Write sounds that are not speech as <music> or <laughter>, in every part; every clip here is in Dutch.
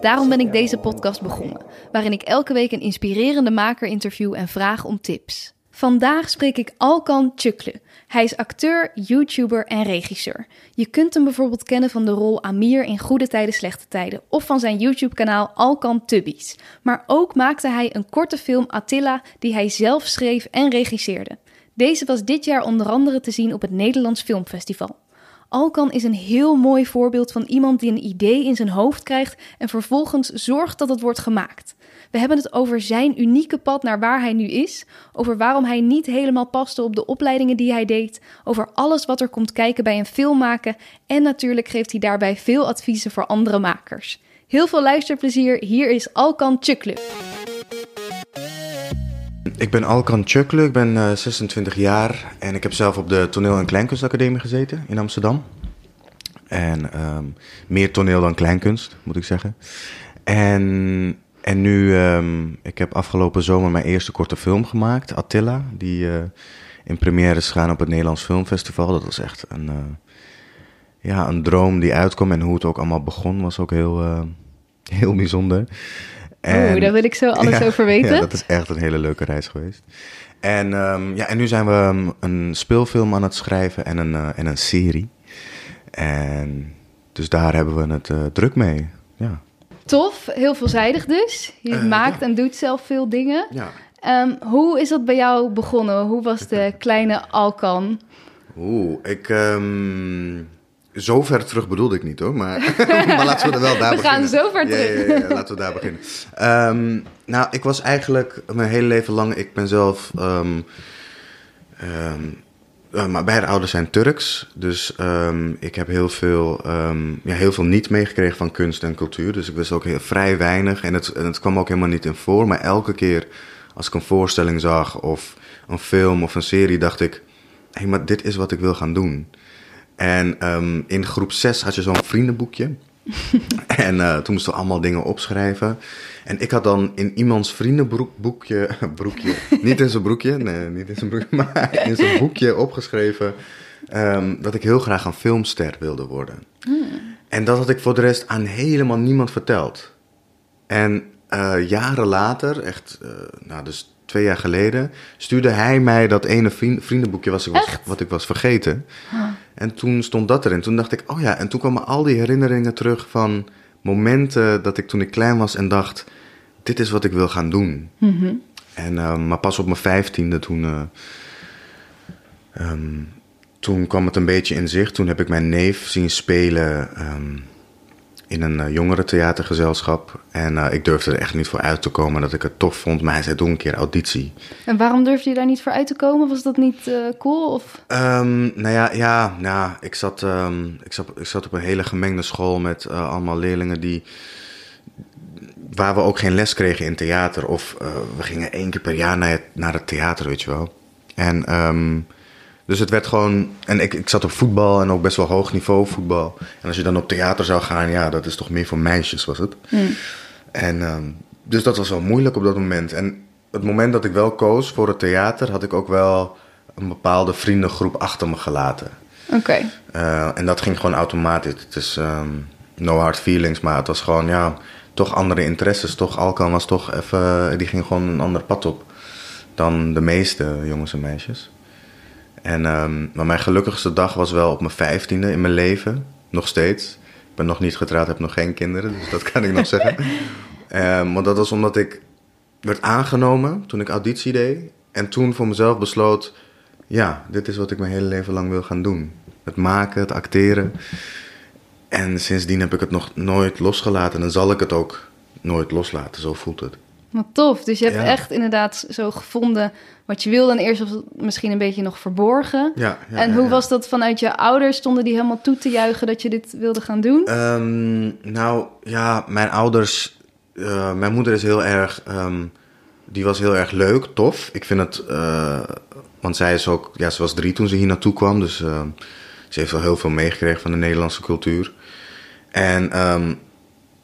Daarom ben ik deze podcast begonnen, waarin ik elke week een inspirerende maker interview en vraag om tips. Vandaag spreek ik Alkan Chukle. Hij is acteur, YouTuber en regisseur. Je kunt hem bijvoorbeeld kennen van de rol Amir in Goede Tijden, Slechte Tijden of van zijn YouTube-kanaal Alkan Tubbies. Maar ook maakte hij een korte film Attila die hij zelf schreef en regisseerde. Deze was dit jaar onder andere te zien op het Nederlands Filmfestival. Alkan is een heel mooi voorbeeld van iemand die een idee in zijn hoofd krijgt en vervolgens zorgt dat het wordt gemaakt. We hebben het over zijn unieke pad naar waar hij nu is, over waarom hij niet helemaal paste op de opleidingen die hij deed, over alles wat er komt kijken bij een film maken en natuurlijk geeft hij daarbij veel adviezen voor andere makers. Heel veel luisterplezier, hier is Alkan Chuklu. Ik ben Alkan Chuklu, ik ben uh, 26 jaar en ik heb zelf op de Toneel- en Kleinkunstacademie gezeten in Amsterdam. En um, meer toneel dan kleinkunst, moet ik zeggen. En, en nu, um, ik heb afgelopen zomer mijn eerste korte film gemaakt, Attila, die uh, in première is gaan op het Nederlands Filmfestival. Dat was echt een, uh, ja, een droom die uitkwam en hoe het ook allemaal begon was ook heel, heel bijzonder. Oeh, daar wil ik zo alles ja, over <laughs> weten. Ja, dat is echt een hele leuke reis geweest. En, um, ja, en nu zijn we een speelfilm aan het schrijven en een, uh, en een serie. En dus daar hebben we het uh, druk mee. Ja. Tof, heel veelzijdig dus. Je uh, maakt ja. en doet zelf veel dingen. Ja. Um, hoe is dat bij jou begonnen? Hoe was de <laughs> kleine Alkan? Oeh, ik... Um zo ver terug bedoelde ik niet hoor, maar, <laughs> <laughs> maar laten we er wel daar we beginnen. We gaan zo ver terug. Ja, ja, ja, laten we daar beginnen. Um, nou, ik was eigenlijk mijn hele leven lang, ik ben zelf, um, um, uh, maar beide ouders zijn Turks, dus ik heb heel veel, ja, heel veel niet meegekregen van kunst en cultuur. Dus ik wist ook heel, vrij weinig en het, en het kwam ook helemaal niet in voor. Maar elke keer als ik een voorstelling zag of een film of een serie, dacht ik, hé, hey, maar dit is wat ik wil gaan doen. En um, in groep 6 had je zo'n vriendenboekje. <laughs> en uh, toen moesten we allemaal dingen opschrijven. En ik had dan in iemands vriendenboekje, <laughs> broekje, niet in zijn broekje, nee, niet in zijn broekje, <laughs> maar in zijn boekje opgeschreven um, dat ik heel graag een filmster wilde worden. Hmm. En dat had ik voor de rest aan helemaal niemand verteld. En uh, jaren later, echt, uh, nou dus twee jaar geleden, stuurde hij mij dat ene vriendenboekje was ik was, wat ik was vergeten. Huh. En toen stond dat erin. Toen dacht ik, oh ja, en toen kwamen al die herinneringen terug van momenten dat ik toen ik klein was en dacht, dit is wat ik wil gaan doen. Mm -hmm. En, uh, maar pas op mijn vijftiende toen, uh, um, toen kwam het een beetje in zicht. Toen heb ik mijn neef zien spelen um, in een uh, jongerentheatergezelschap. En uh, ik durfde er echt niet voor uit te komen dat ik het tof vond. Maar hij zei, doe een keer auditie. En waarom durfde je daar niet voor uit te komen? Was dat niet uh, cool? Of? Um, nou ja, ja, nou, ik, zat, um, ik, zat, ik zat op een hele gemengde school met uh, allemaal leerlingen die... Waar we ook geen les kregen in theater. Of we gingen één keer per jaar naar het, naar het theater, weet je wel. En... Um, dus het werd gewoon. En ik, ik zat op voetbal en ook best wel hoog niveau voetbal. En als je dan op theater zou gaan, ja, dat is toch meer voor meisjes, was het. Mm. En um, dus dat was wel moeilijk op dat moment. En het moment dat ik wel koos voor het theater, had ik ook wel een bepaalde vriendengroep achter me gelaten. Oké. Okay. Uh, en dat ging gewoon automatisch. Het is um, no hard feelings, maar het was gewoon, ja, toch andere interesses. Toch, Alkan was toch even, die ging gewoon een ander pad op dan de meeste jongens en meisjes. En, um, maar mijn gelukkigste dag was wel op mijn vijftiende in mijn leven. Nog steeds. Ik ben nog niet getrouwd, heb nog geen kinderen, dus dat kan ik nog zeggen. <laughs> Um, maar dat was omdat ik werd aangenomen toen ik auditie deed. En toen voor mezelf besloot, ja, dit is wat ik mijn hele leven lang wil gaan doen. Het maken, het acteren. En sindsdien heb ik het nog nooit losgelaten. En zal ik het ook nooit loslaten, zo voelt het. Wat tof. Dus je hebt ja. echt inderdaad zo gevonden wat je wilde. En eerst was het misschien een beetje nog verborgen. Ja, ja, en hoe was dat vanuit je ouders? Stonden die helemaal toe te juichen dat je dit wilde gaan doen? Um, nou ja, mijn ouders... Uh, mijn moeder is heel erg... Um, die was heel erg leuk, tof. Ik vind het, eh, want zij is ook, ja, ze was drie toen ze hier naartoe kwam. Dus eh, ze heeft wel heel veel meegekregen van de Nederlandse cultuur. En, ehm,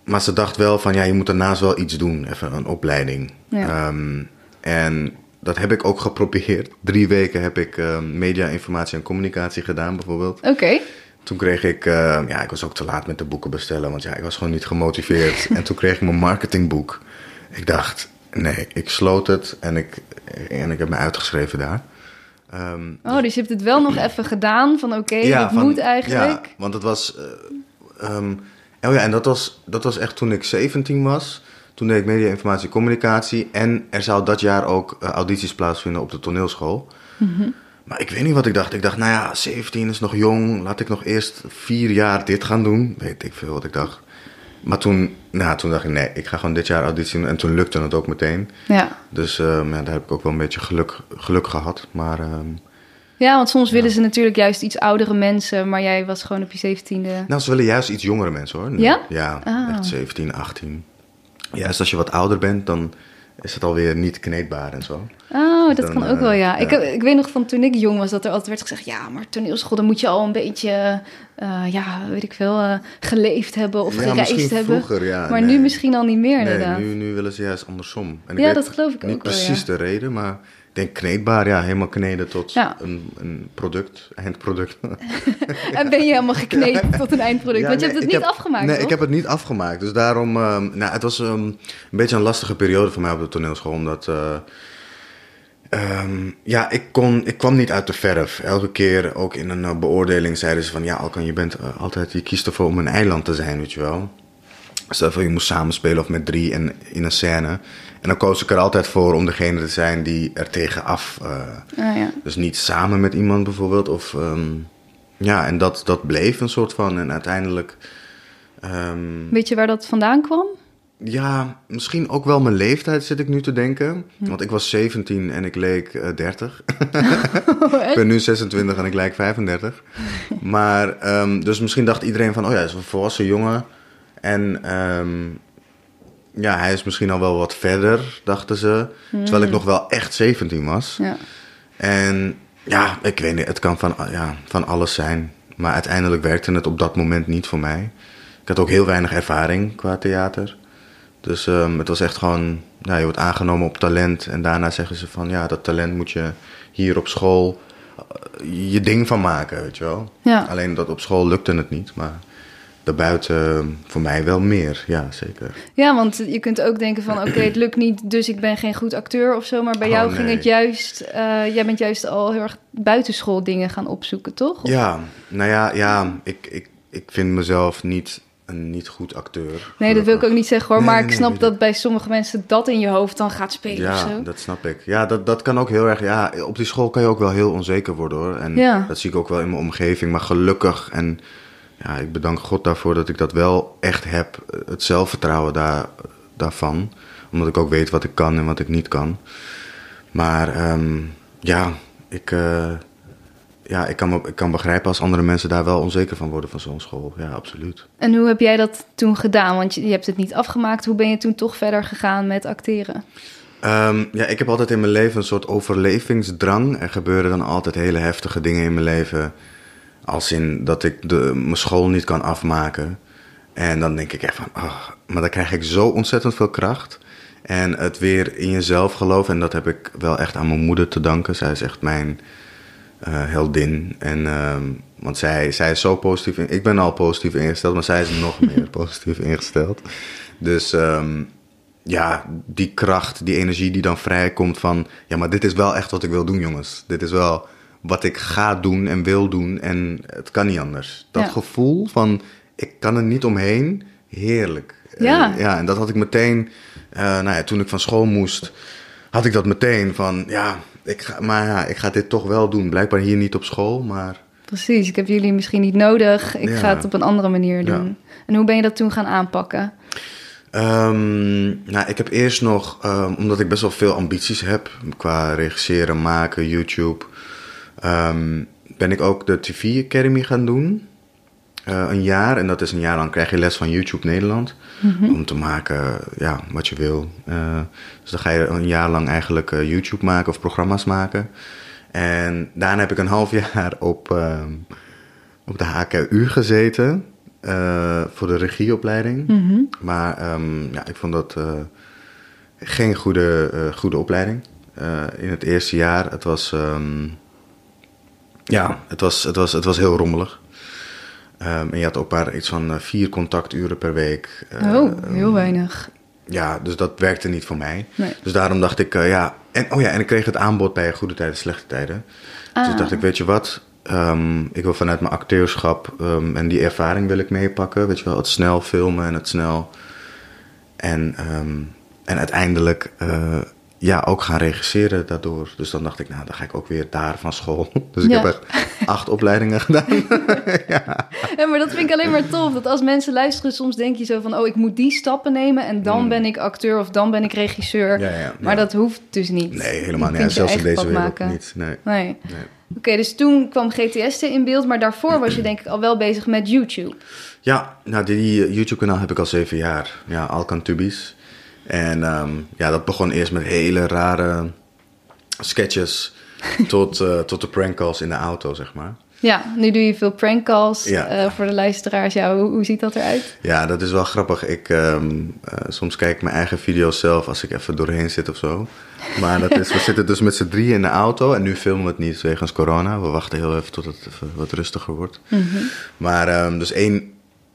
maar ze dacht wel van, ja, je moet daarnaast wel iets doen. Even een opleiding. Ja. Ehm, en dat heb ik ook geprobeerd. Drie weken heb ik ehm, media, informatie en communicatie gedaan bijvoorbeeld. Oké. Toen kreeg ik, eh, ja, ik was ook te laat met de boeken bestellen, want ja, ik was gewoon niet gemotiveerd. <laughs> en toen kreeg ik mijn marketingboek. Ik dacht, nee, ik sloot het en ik, en ik heb me uitgeschreven daar. Ehm, Oh, dus je hebt het wel nog even gedaan van oké, ja, van- moet eigenlijk. Ja, want het was. eh, ehm, oh ja, en dat was, dat was echt toen ik 17 was. Toen deed ik media, informatie, communicatie. En er zou dat jaar ook eh, audities plaatsvinden op de toneelschool. Mhm. Maar ik weet niet wat ik dacht. Ik dacht, nou ja, 17 is nog jong. Laat ik nog eerst vier jaar dit gaan doen. Weet ik veel wat ik dacht. Maar toen, nou, toen dacht ik, nee, ik ga gewoon dit jaar auditie doen. En toen lukte het ook meteen. Ja. Dus ehm, ja, daar heb ik ook wel een beetje geluk, geluk gehad. Maar ehm, ja, want soms willen ze natuurlijk juist iets oudere mensen, maar jij was gewoon op je zeventiende. Nou, ze willen juist iets jongere mensen hoor. Nu. Ja? Ja, Ah. echt 17, 18. Juist als je wat ouder bent, dan is het alweer niet kneedbaar en zo. Oh, dat Dan, kan ook eh, wel, ja. Ik, ja. heb, ik weet nog van toen ik jong was dat er altijd werd gezegd... ja, maar toneelschool, dan moet je al een beetje, eh, ja, weet ik veel, eh, geleefd hebben of ja, gereisd misschien hebben. vroeger, ja. maar nee. nu misschien al niet meer, Nee, inderdaad. nu, nu willen ze juist andersom. En Ja, weet dat geloof ik Niet ook wel, precies ja. de reden, maar ik denk kneedbaar, ja, helemaal kneden tot Ja. een, een product, eindproduct. <laughs> En ben je helemaal gekneed <laughs> tot een eindproduct? Ja, Want je nee, hebt het niet heb- afgemaakt, Nee, toch? ik heb het niet afgemaakt. Dus daarom, ehm, nou, het was ehm, een beetje een lastige periode voor mij op de toneelschool. Omdat, eh, ehm, ja, ik, kon, ik kwam niet uit de verf. Elke keer, ook in een eh, beoordeling, zeiden ze van... Ja, Alkan, je bent eh, altijd, je kiest ervoor om een eiland te zijn, weet je wel. Stel voor, je moest samenspelen of met drie en, in een scène. En dan koos ik er altijd voor om degene te zijn die er tegenaf... eh, Ah, ja. dus niet samen met iemand bijvoorbeeld. Of, ehm, ja, en dat, dat bleef een soort van. En uiteindelijk. ehm, Weet je waar dat vandaan kwam? ja, misschien ook wel mijn leeftijd zit ik nu te denken. Hm. Want ik was 17 en ik leek eh, 30. <laughs> Oh, ik ben nu 26 en ik lijk 35. maar, ehm, dus misschien dacht iedereen van, oh ja, is een volwassen jongen. En ja, hij is misschien al wel wat verder, dachten ze. Terwijl ik nog wel echt 17 was. Ja. En ja, ik weet niet, het kan van, ja, van alles zijn. Maar uiteindelijk werkte het op dat moment niet voor mij. Ik had ook heel weinig ervaring qua theater. Dus ehm, het was echt gewoon, ja, je wordt aangenomen op talent. En daarna zeggen ze van, ja, dat talent moet je hier op school eh, je ding van maken, weet je wel. Ja. Alleen dat op school lukte het niet, maar daarbuiten eh, voor mij wel meer, ja, zeker. ja, want je kunt ook denken van... oké, het lukt niet, dus ik ben geen goed acteur of zo. Maar bij Oh, jou ging het juist... eh, jij bent juist al heel erg buitenschool dingen gaan opzoeken, toch? Of- Ja, nou ja, ja ik, ik, ik vind mezelf niet een niet goed acteur. Nee, dat wil ik ook niet zeggen hoor. Nee, maar nee, ik snap dat bij sommige mensen dat in je hoofd dan gaat spelen of Ja, zo. dat snap ik. Ja, dat, dat kan ook heel erg. Ja, op die school kan je ook wel heel onzeker worden hoor. En Ja. dat zie ik ook wel in mijn omgeving. Maar gelukkig, en ja, ik bedank God daarvoor dat ik dat wel echt heb. eh, Het zelfvertrouwen daar, daarvan. Omdat ik ook weet wat ik kan en wat ik niet kan. Maar ehm, ja, ik, eh, ja ik, kan, ik kan begrijpen als andere mensen daar wel onzeker van worden van zo'n school. Ja, absoluut. En hoe heb jij dat toen gedaan? Want je, je hebt het niet afgemaakt. Hoe ben je toen toch verder gegaan met acteren? Ehm, ja, ik heb altijd in mijn leven een soort overlevingsdrang. Er gebeuren dan altijd hele heftige dingen in mijn leven. Als in dat ik de, mijn school niet kan afmaken. En dan denk ik echt van, ah, maar dan krijg ik zo ontzettend veel kracht. En het weer in jezelf geloven. En dat heb ik wel echt aan mijn moeder te danken. Zij is echt mijn eh, heldin. En, ehm, want zij, zij is zo positief. In, ik ben al positief ingesteld, maar zij is nog <laughs> meer positief ingesteld. Dus ehm, ja, die kracht, die energie die dan vrijkomt van... Ja, maar dit is wel echt wat ik wil doen, jongens. Dit is wel wat ik ga doen en wil doen. En het kan niet anders. Dat Ja. gevoel van, ik kan er niet omheen, heerlijk. Ja. En, ja, en dat had ik meteen... eh, nou ja, toen ik van school moest, had ik dat meteen van... Ja, ik ga, maar ja, ik ga dit toch wel doen. Blijkbaar hier niet op school, maar... Precies, ik heb jullie misschien niet nodig. Ik Ja. ga het op een andere manier Ja. doen. En hoe ben je dat toen gaan aanpakken? Ehm, nou, ik heb eerst nog, ehm, omdat ik best wel veel ambities heb qua regisseren, maken, YouTube, ehm, ben ik ook de TV Academy gaan doen. eh, een jaar. En dat is een jaar lang krijg je les van YouTube Nederland. Om te maken ja, wat je wil. Eh, dus dan ga je een jaar lang eigenlijk eh, YouTube maken of programma's maken. En daarna heb ik een half <laughs> jaar op, ehm, op de HKU gezeten. voor de regieopleiding. Maar ehm, ja, ik vond dat geen goede, goede opleiding. In het eerste jaar, het was... ja, het was, het was, het was heel rommelig. Ehm, en je had ook maar iets van eh, vier contacturen per week. Oh, heel weinig. Ja, dus dat werkte niet voor mij. Nee. Dus daarom dacht ik, eh, ja... En, oh ja, en ik kreeg het aanbod bij goede tijden, slechte tijden. Dus Ah. ik dacht ik, weet je wat... ehm, ik wil vanuit mijn acteurschap ehm, en die ervaring wil ik meepakken. Weet je wel, het snel filmen en het snel... En, ehm, en uiteindelijk eh, ja, ook gaan regisseren daardoor. Dus dan dacht ik, nou, dan ga ik ook weer daar van school. <laughs> Dus ik Ja. heb echt acht opleidingen gedaan. <laughs> Ja, maar dat vind ik alleen maar tof. Dat als mensen luisteren, soms denk je zo van... oh, ik moet die stappen nemen en dan ben ik acteur of dan ben ik regisseur. Ja, ja, Maar ja. dat hoeft dus niet. Nee, helemaal niet. Zelfs in deze wereld maken. niet. Nee. Nee. nee. Oké, dus toen kwam GTS in beeld, maar daarvoor was je <clears throat> denk ik al wel bezig met YouTube. Ja, nou, die YouTube-kanaal heb ik al zeven jaar. Ja, Alkan Tubies. En ehm, ja, dat begon eerst met hele rare sketches <laughs> tot, eh, tot de prankcalls in de auto, zeg maar. Ja, nu doe je veel prankcalls Ja. eh, voor de luisteraars. Ja, hoe, hoe ziet dat eruit? Ja, dat is wel grappig. Ik, ehm, eh, soms kijk ik mijn eigen video's zelf als ik even doorheen zit of zo. Maar dat is, we <laughs> zitten dus met z'n drieën in de auto en nu filmen we het niet wegens corona. We wachten heel even tot het even wat rustiger wordt. Maar ehm, dus één,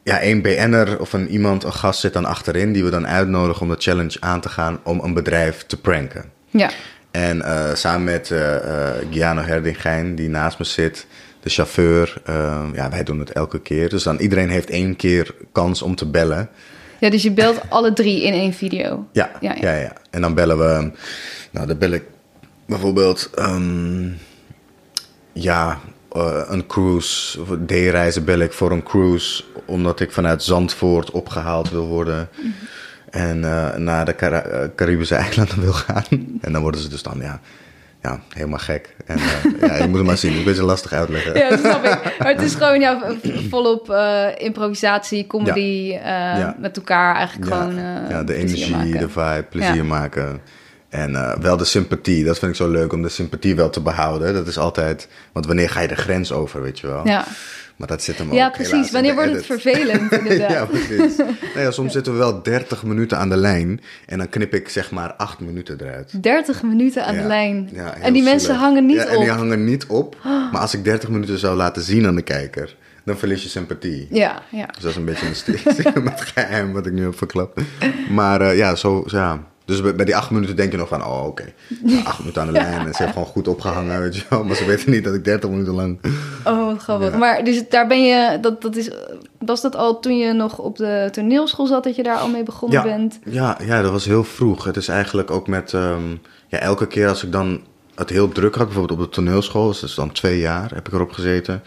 ja, één BN'er of een iemand, een gast zit dan achterin... die we dan uitnodigen om de challenge aan te gaan om een bedrijf te pranken. Ja, En eh, samen met eh eh, Giano Herdingijn, die naast me zit, de chauffeur. eh, ja, wij doen het elke keer. Dus dan iedereen heeft één keer kans om te bellen. ja dus je belt alle drie in één video. Ja, Ja, ja, ja. ja. En dan bellen we. Nou, dan bel ik bijvoorbeeld. ehm, ja, een cruise. of D-reizen bel ik voor een cruise. Omdat ik vanuit Zandvoort opgehaald wil worden. En eh, naar de Cara- eh, Caribische eilanden wil gaan. <laughs> En dan worden ze dus dan, ja. Ja, helemaal gek. En eh, ja, je moet het maar zien. Een beetje lastig uitleggen. Ja, dat snap ik. Maar het is <laughs> gewoon ja, volop improvisatie, comedy Ja. met elkaar eigenlijk Ja, gewoon ja, de energie, maken. de vibe, plezier maken. En wel de sympathie. Dat vind ik zo leuk om de sympathie wel te behouden. Dat is altijd. Want wanneer ga je de grens over, weet je wel? Ja, Maar dat zit hem ja ook. precies. Wanneer wordt het vervelend <laughs> inderdaad? ja, precies. Nou ja, soms zitten we wel 30 minuten aan de lijn. En dan knip ik zeg maar 8 minuten eruit. 30 minuten aan Ja, de lijn. ja, en die mensen hangen niet ja, En op. die hangen niet op. <gasps> Maar als ik 30 minuten zou laten zien aan de kijker, dan verlies je sympathie. Ja, ja. Dus dat is een beetje een <laughs> stiekem met geheim wat ik nu heb verklapt. Maar eh, ja, zo, zo, ja. Dus bij bij die acht minuten denk je nog van, oh oké, <laughs> Nou, acht minuten aan de lijn. En ze heeft gewoon goed opgehangen, weet je wel. Maar ze weten niet dat ik 30 minuten lang... Oh, wat grappig. Ja. Maar dus daar ben je, dat, dat is, was dat al toen je nog op de toneelschool zat, dat je daar al mee begonnen Ja, bent? ja, ja, dat was heel vroeg. Het is eigenlijk ook met, ehm, ja, elke keer als ik dan het heel druk had, bijvoorbeeld op de toneelschool, dus dat is dan twee jaar heb ik erop gezeten.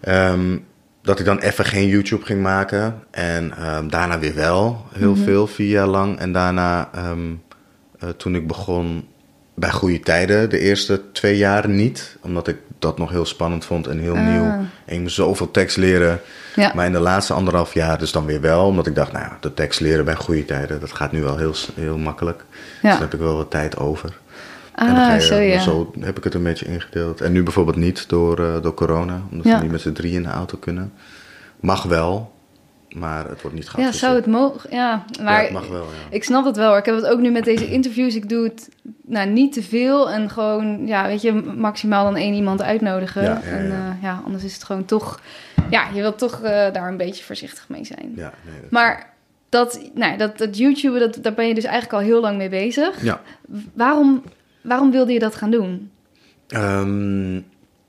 Ehm, dat ik dan even geen YouTube ging maken. En ehm, daarna weer wel, heel veel, vier jaar lang. En daarna, ehm, eh, toen ik begon bij Goede Tijden, de eerste twee jaar niet. Omdat ik dat nog heel spannend vond en heel Ah. nieuw. En ik moest zoveel tekst leren. Ja. Maar in de laatste anderhalf jaar dus dan weer wel. Omdat ik dacht, nou ja, de tekst leren bij Goede Tijden, dat gaat nu wel heel, heel makkelijk. Ja. Dus dan heb ik wel wat tijd over. Ah, je, zo ja. zo heb ik het een beetje ingedeeld. En nu bijvoorbeeld niet door, eh, door corona. Omdat Ja. we niet met z'n drie in de auto kunnen. Mag wel, maar het wordt niet Ja, geadviseerd. zou het mogen? Ja, maar Ja, het mag wel, ja. ik snap het wel. hoor. Ik heb het ook nu met deze interviews. Ik doe het nou, niet te veel en gewoon, ja, weet je, maximaal dan één iemand uitnodigen. Ja, ja, En ja. eh, ja, anders is het gewoon toch, ja, je wilt toch eh, daar een beetje voorzichtig mee zijn. Ja, nee, dat- Maar dat, nou, dat, dat YouTube, dat, daar ben je dus eigenlijk al heel lang mee bezig. ja. Waarom, waarom wilde je dat gaan doen? Ehm,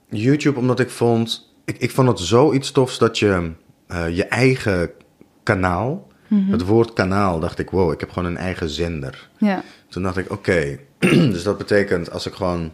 YouTube, omdat ik vond... Ik, ik vond het zoiets tofs dat je eh, je eigen kanaal... Het woord kanaal, dacht ik, wow, ik heb gewoon een eigen zender. Ja, Toen dacht ik, oké, <clears throat> dus dat betekent als ik gewoon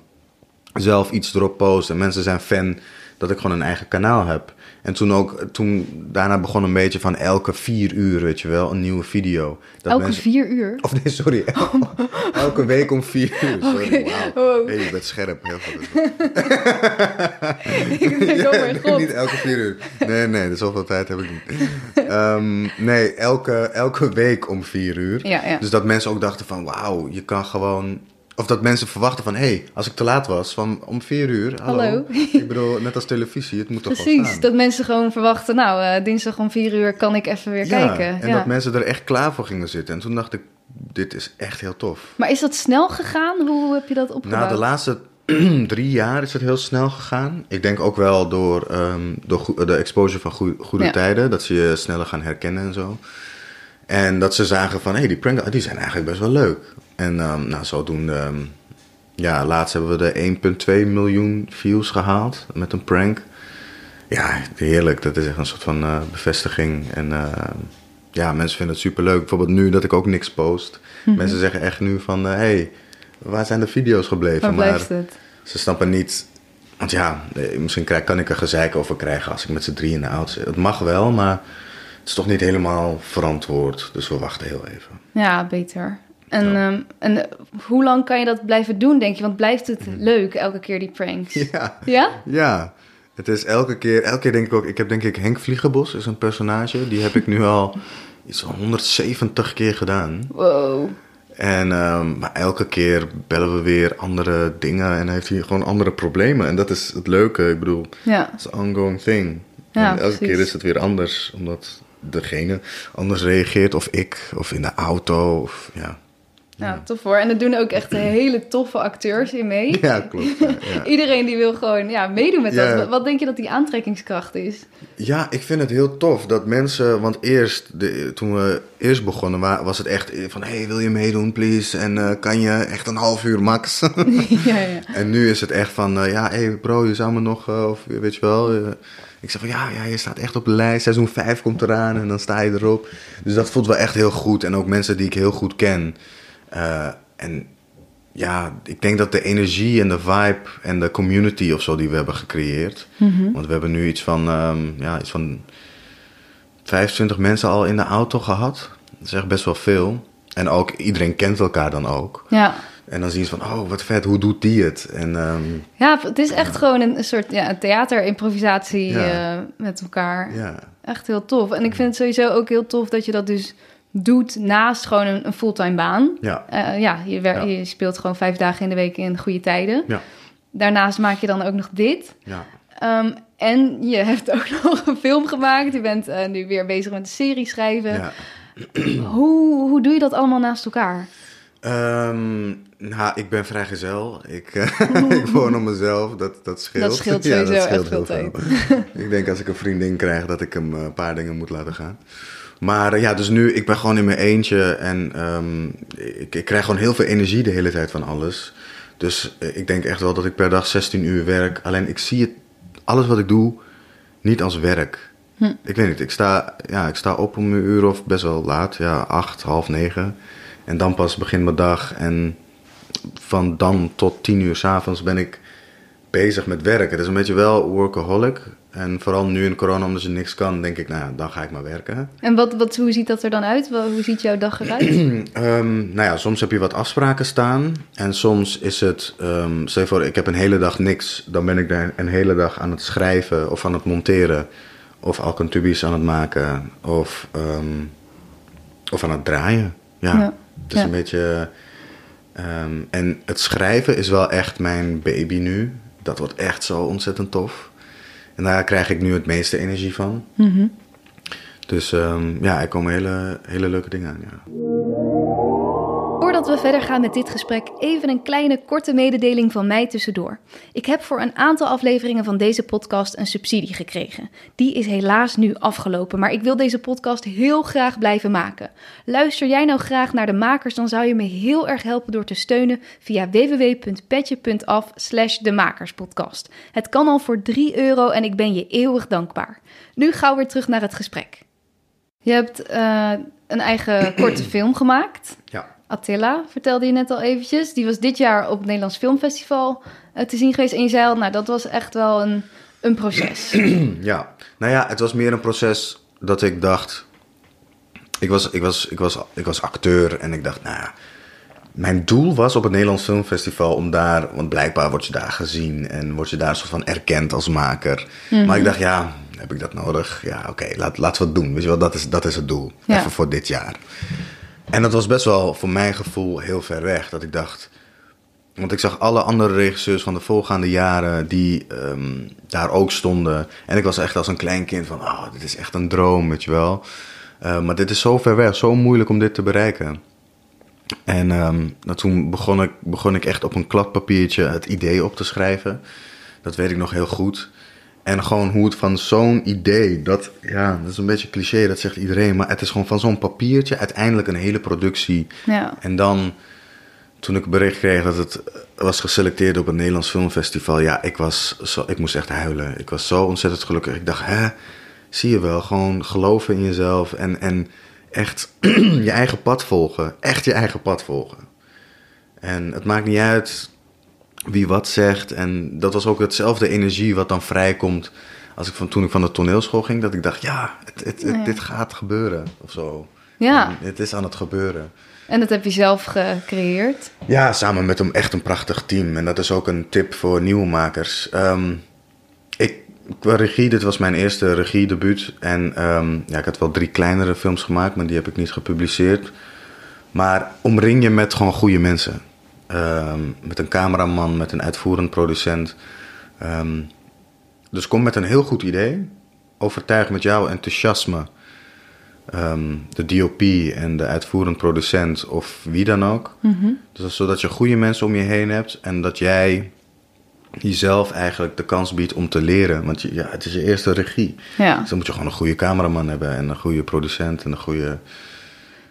zelf iets erop post en mensen zijn fan, dat ik gewoon een eigen kanaal heb. En toen ook, toen daarna begon een beetje van elke vier uur, weet je wel, een nieuwe video. Dat Elke mensen- vier uur? Of nee, sorry. <laughs> <laughs> elke week om vier uur. Sorry, wauw. wow. Hey, je bent scherp. Heel goed. <laughs> ik denk, oh mijn god. niet elke vier uur. Nee, nee, zoveel tijd heb ik niet. Ehm, nee, elke, elke week om vier uur. Ja, ja. Dus dat mensen ook dachten van, wauw, je kan gewoon... Of dat mensen verwachten van, hé, hey, als ik te laat was, van om vier uur, hallo. Hallo. Ik bedoel, net als televisie, het moet toch wel Precies, dat mensen gewoon verwachten, nou, eh, dinsdag om vier uur kan ik even weer ja, kijken. en ja. dat mensen er echt klaar voor gingen zitten. En toen dacht ik, dit is echt heel tof. Maar is dat snel gegaan? Hoe heb je dat opgebouwd? Na de laatste <clears throat> drie jaar is het heel snel gegaan. Ik denk ook wel door, ehm, door de exposure van goe- goede Ja. tijden. Dat ze je sneller gaan herkennen en zo. En dat ze zagen van, hé, hey, die prank, die zijn eigenlijk best wel leuk. En ehm, nou, zodoende... ehm, ja, laatst hebben we de 1,2 miljoen views gehaald met een prank. Ja, heerlijk. Dat is echt een soort van eh, bevestiging. En eh, ja, mensen vinden het super leuk. Bijvoorbeeld nu dat ik ook niks post. Mhm. Mensen zeggen echt nu van, hé, hey, waar zijn de video's gebleven? Waar maar het? ze snappen niet. Want ja, eh, misschien krijg, kan ik er gezeik over krijgen als ik met z'n drieën in de auto zit. Het mag wel, maar het is toch niet helemaal verantwoord. Dus we wachten heel even. Ja, beter. En, Ja. ehm, en eh, hoe lang kan je dat blijven doen, denk je? Want blijft het leuk, elke keer die pranks? Mhm. Ja, Ja? ja. Het is elke keer, elke keer denk ik ook, ik heb denk ik Henk Vliegenbos is een personage. Die heb ik nu al iets van 170 keer gedaan. Wow. En, ehm, maar elke keer bellen we weer andere dingen en heeft hij gewoon andere problemen. En dat is het leuke. Ik bedoel, Ja. Het is een ongoing thing. Ja, en elke precies. keer is het weer anders, omdat degene anders reageert, of ik, of in de auto. Of, ja. Ja, tof hoor. En er doen ook echt <clears throat> hele toffe acteurs in mee. ja, klopt. Ja, ja. <laughs> Iedereen die wil gewoon ja, meedoen met Ja. dat. Wat- denk je dat die aantrekkingskracht is? ja, ik vind het heel tof dat mensen, want eerst, de, toen we eerst begonnen, wa- was het echt van, hey, wil je meedoen, please? En eh, kan je echt een half uur max? <laughs> <laughs> ja, ja. en nu is het echt van, eh, ja, hey bro, je zou me nog, eh, of weet je wel. ik zeg van, ja, ja, je staat echt op de lijst. Seizoen 5 komt eraan en dan sta je erop. Dus dat voelt wel echt heel goed. En ook mensen die ik heel goed ken. Eh, en ja, ik denk dat de energie en de vibe en de community of zo die we hebben gecreëerd. Want we hebben nu iets van, ehm, ja, iets van 25 mensen al in de auto gehad. Dat is echt best wel veel. En ook iedereen kent elkaar dan ook. Ja. En dan zien ze van, oh, wat vet, hoe doet die het? En ehm, Ja, het is echt gewoon een, soort ja, theaterimprovisatie Ja. eh, met elkaar. ja, Echt heel tof. En ik vind het sowieso ook heel tof dat je dat dus doet naast gewoon een, een fulltime baan. ja, Eh, ja, je, Ja. je speelt gewoon vijf dagen in de week in goede tijden. ja, Daarnaast maak je dan ook nog dit. ja. Ehm, en je <laughs> hebt ook nog een film gemaakt. Je bent eh, nu weer bezig met een serie schrijven. ja. <clears throat> Hoe, hoe doe je dat allemaal naast elkaar? Ehm, nou, ik ben vrijgezel. Ik, eh, <laughs> <laughs> ik woon op mezelf. Dat, dat scheelt. Dat scheelt Ja, sowieso echt heel veel tijd. ik denk als ik een vriendin krijg dat ik hem een paar dingen moet laten gaan. Maar eh, ja, dus nu, ik ben gewoon in mijn eentje en ehm, ik, ik krijg gewoon heel veel energie de hele tijd van alles. Dus eh, ik denk echt wel dat ik per dag 16 uur werk. Alleen ik zie het, alles wat ik doe, niet als werk. Hm. Ik weet niet, ik sta, ja, ik sta op om een uur of best wel laat, ja, acht, half negen. En dan pas begint mijn dag en van dan tot tien uur s'avonds ben ik bezig met werken. Het is een beetje wel workaholic. En vooral nu in corona, omdat je niks kan, denk ik, nou ja, dan ga ik maar werken. En wat, wat, hoe ziet dat er dan uit? Hoe ziet jouw dag eruit? <clears throat> Ehm, nou ja, soms heb je wat afspraken staan. En soms is het, ehm stel je voor, ik heb een hele dag niks. Dan ben ik daar een hele dag aan het schrijven of aan het monteren. Of alcantubies aan het maken. Of, ehm, of aan het draaien. Ja, Ja, het is ja. een beetje... en het schrijven is wel echt mijn baby nu. Dat wordt echt zo ontzettend tof. En daar krijg ik nu het meeste energie van. Mhm. Dus ehm, ja, er komen hele, hele leuke dingen aan. Ja. Voordat we verder gaan met dit gesprek, even een kleine korte mededeling van mij tussendoor. Ik heb voor een aantal afleveringen van deze podcast een subsidie gekregen. Die is helaas nu afgelopen, maar ik wil deze podcast heel graag blijven maken. Luister jij nou graag naar de makers, dan zou je me heel erg helpen door te steunen via www.petje.af slash de makerspodcast. Het kan al voor 3 euro en ik ben je eeuwig dankbaar. Nu gauw weer terug naar het gesprek. Je hebt eh, een eigen korte film gemaakt. ja. Attila, vertelde je net al eventjes. Die was dit jaar op het Nederlands Filmfestival eh, te zien geweest. En je zei al, nou, dat was echt wel een, een proces. <clears throat> Ja, nou ja, het was meer een proces dat ik dacht. Ik was, ik was, ik was, ik was acteur en ik dacht, nou ja. Mijn doel was op het Nederlands Filmfestival om daar, want blijkbaar word je daar gezien en word je daar soort van erkend als maker. Maar ik dacht, ja, heb ik dat nodig? Ja, oké, laat, laten we het doen. Weet je wel, dat is, dat is het doel. Ja. Even voor dit jaar. En dat was best wel voor mijn gevoel heel ver weg. Dat ik dacht, want ik zag alle andere regisseurs van de voorgaande jaren die ehm, daar ook stonden. En ik was echt als een klein kind van, oh, dit is echt een droom, weet je wel. Eh, maar dit is zo ver weg, zo moeilijk om dit te bereiken. En nou, toen begon ik, begon ik echt op een kladpapiertje het idee op te schrijven. Dat weet ik nog heel goed. En gewoon hoe het van zo'n idee, dat, ja, dat is een beetje cliché, dat zegt iedereen. Maar het is gewoon van zo'n papiertje uiteindelijk een hele productie. Ja. En dan, toen ik bericht kreeg dat het was geselecteerd op het Nederlands Filmfestival, ja, ik, was zo, ik moest echt huilen. Ik was zo ontzettend gelukkig. Ik dacht, hè, zie je wel, gewoon geloven in jezelf en, en echt <clears throat> je eigen pad volgen. Echt je eigen pad volgen. En het maakt niet uit wie wat zegt. En dat was ook hetzelfde energie wat dan vrijkomt als ik van, toen ik van de toneelschool ging. Dat ik dacht, ja, het, het, het- Ja. dit gaat gebeuren of zo. Ja. En het is aan het gebeuren. En dat heb je zelf gecreëerd. Ja, samen met een echt een prachtig team. En dat is ook een tip voor nieuwe makers. Ehm, ik, qua regie, dit was mijn eerste regiedebuut. En ehm, ja, ik had wel drie kleinere films gemaakt, maar die heb ik niet gepubliceerd. Maar omring je met gewoon goede mensen. Ehm, met een cameraman, met een uitvoerend producent. Ehm, dus kom met een heel goed idee. Overtuig met jouw enthousiasme ehm, de DOP en de uitvoerend producent of wie dan ook. Dus dat is zodat je goede mensen om je heen hebt en dat jij jezelf eigenlijk de kans biedt om te leren. Want je, ja, het is je eerste regie. Ja, Dus dan moet je gewoon een goede cameraman hebben en een goede producent en een goede...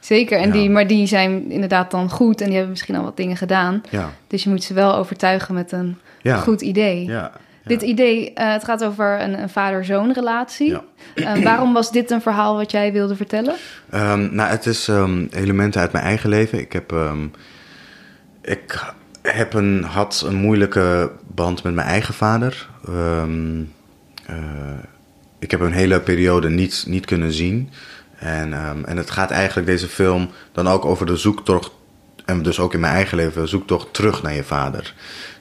zeker. En Ja. die, maar die zijn inderdaad dan goed en die hebben misschien al wat dingen gedaan. Ja, Dus je moet ze wel overtuigen met een ja. goed idee. Ja. Dit idee, eh, het gaat over een, een vader-zoon relatie. Eh, waarom was dit een verhaal wat jij wilde vertellen? Ehm, nou, het is ehm, elementen uit mijn eigen leven. Ik heb, ehm, ik heb een, had een moeilijke band met mijn eigen vader. Eh, ik heb een hele periode niet, niet kunnen zien. En, ehm, en het gaat eigenlijk deze film dan ook over de zoektocht, en dus ook in mijn eigen leven, zoektocht terug naar je vader.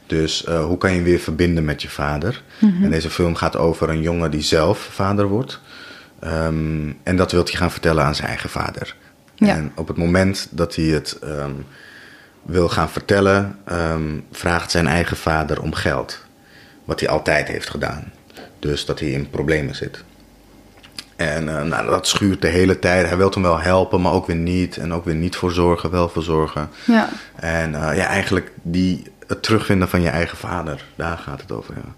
Dus eh, hoe kan je weer verbinden met je vader? En deze film gaat over een jongen die zelf vader wordt. Ehm, en dat wil hij gaan vertellen aan zijn eigen vader. Ja. En op het moment dat hij het ehm, wil gaan vertellen, vraagt zijn eigen vader om geld. Wat hij altijd heeft gedaan. Dus dat hij in problemen zit. En eh, nou, dat schuurt de hele tijd. Hij wil hem wel helpen, maar ook weer niet. En ook weer niet voor zorgen, wel voor zorgen. Ja, En eh, ja, eigenlijk die, het terugvinden van je eigen vader, daar gaat het over. Ja.